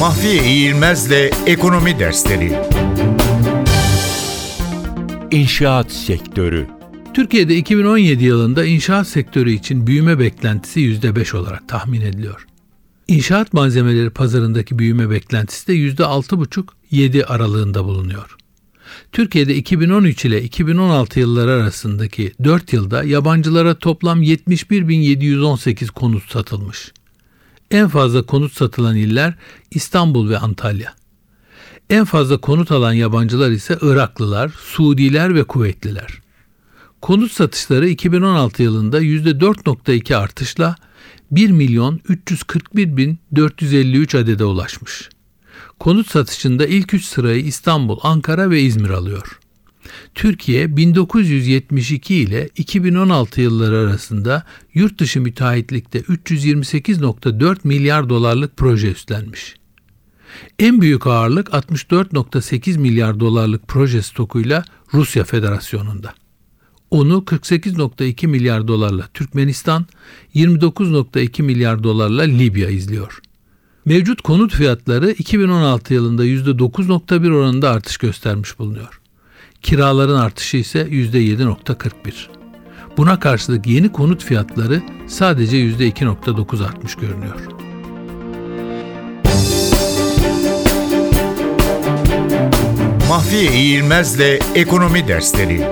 Mahfiye İğilmez'le Ekonomi Dersleri İnşaat Sektörü Türkiye'de 2017 yılında inşaat sektörü için büyüme beklentisi %5 olarak tahmin ediliyor. İnşaat malzemeleri pazarındaki büyüme beklentisi de %6,5-7 aralığında bulunuyor. Türkiye'de 2013 ile 2016 yılları arasındaki 4 yılda yabancılara toplam 71.718 konut satılmış. En fazla konut satılan iller İstanbul ve Antalya. En fazla konut alan yabancılar ise Iraklılar, Suudiler ve Kuveytliler. Konut satışları 2016 yılında %4.2 artışla 1 milyon 341 bin 453 adede ulaşmış. Konut satışında ilk üç sırayı İstanbul, Ankara ve İzmir alıyor. Türkiye 1972 ile 2016 yılları arasında yurt dışı müteahhitlikte 328.4 milyar dolarlık proje üstlenmiş. En büyük ağırlık 64.8 milyar dolarlık proje stokuyla Rusya Federasyonu'nda. Onu 48.2 milyar dolarla Türkmenistan, 29.2 milyar dolarla Libya izliyor. Mevcut konut fiyatları 2016 yılında %9.1 oranında artış göstermiş bulunuyor. Kiraların artışı ise %7.41. Buna karşılık yeni konut fiyatları sadece %2.9 artmış görünüyor. Mahfiye İğilmez'le Ekonomi Dersleri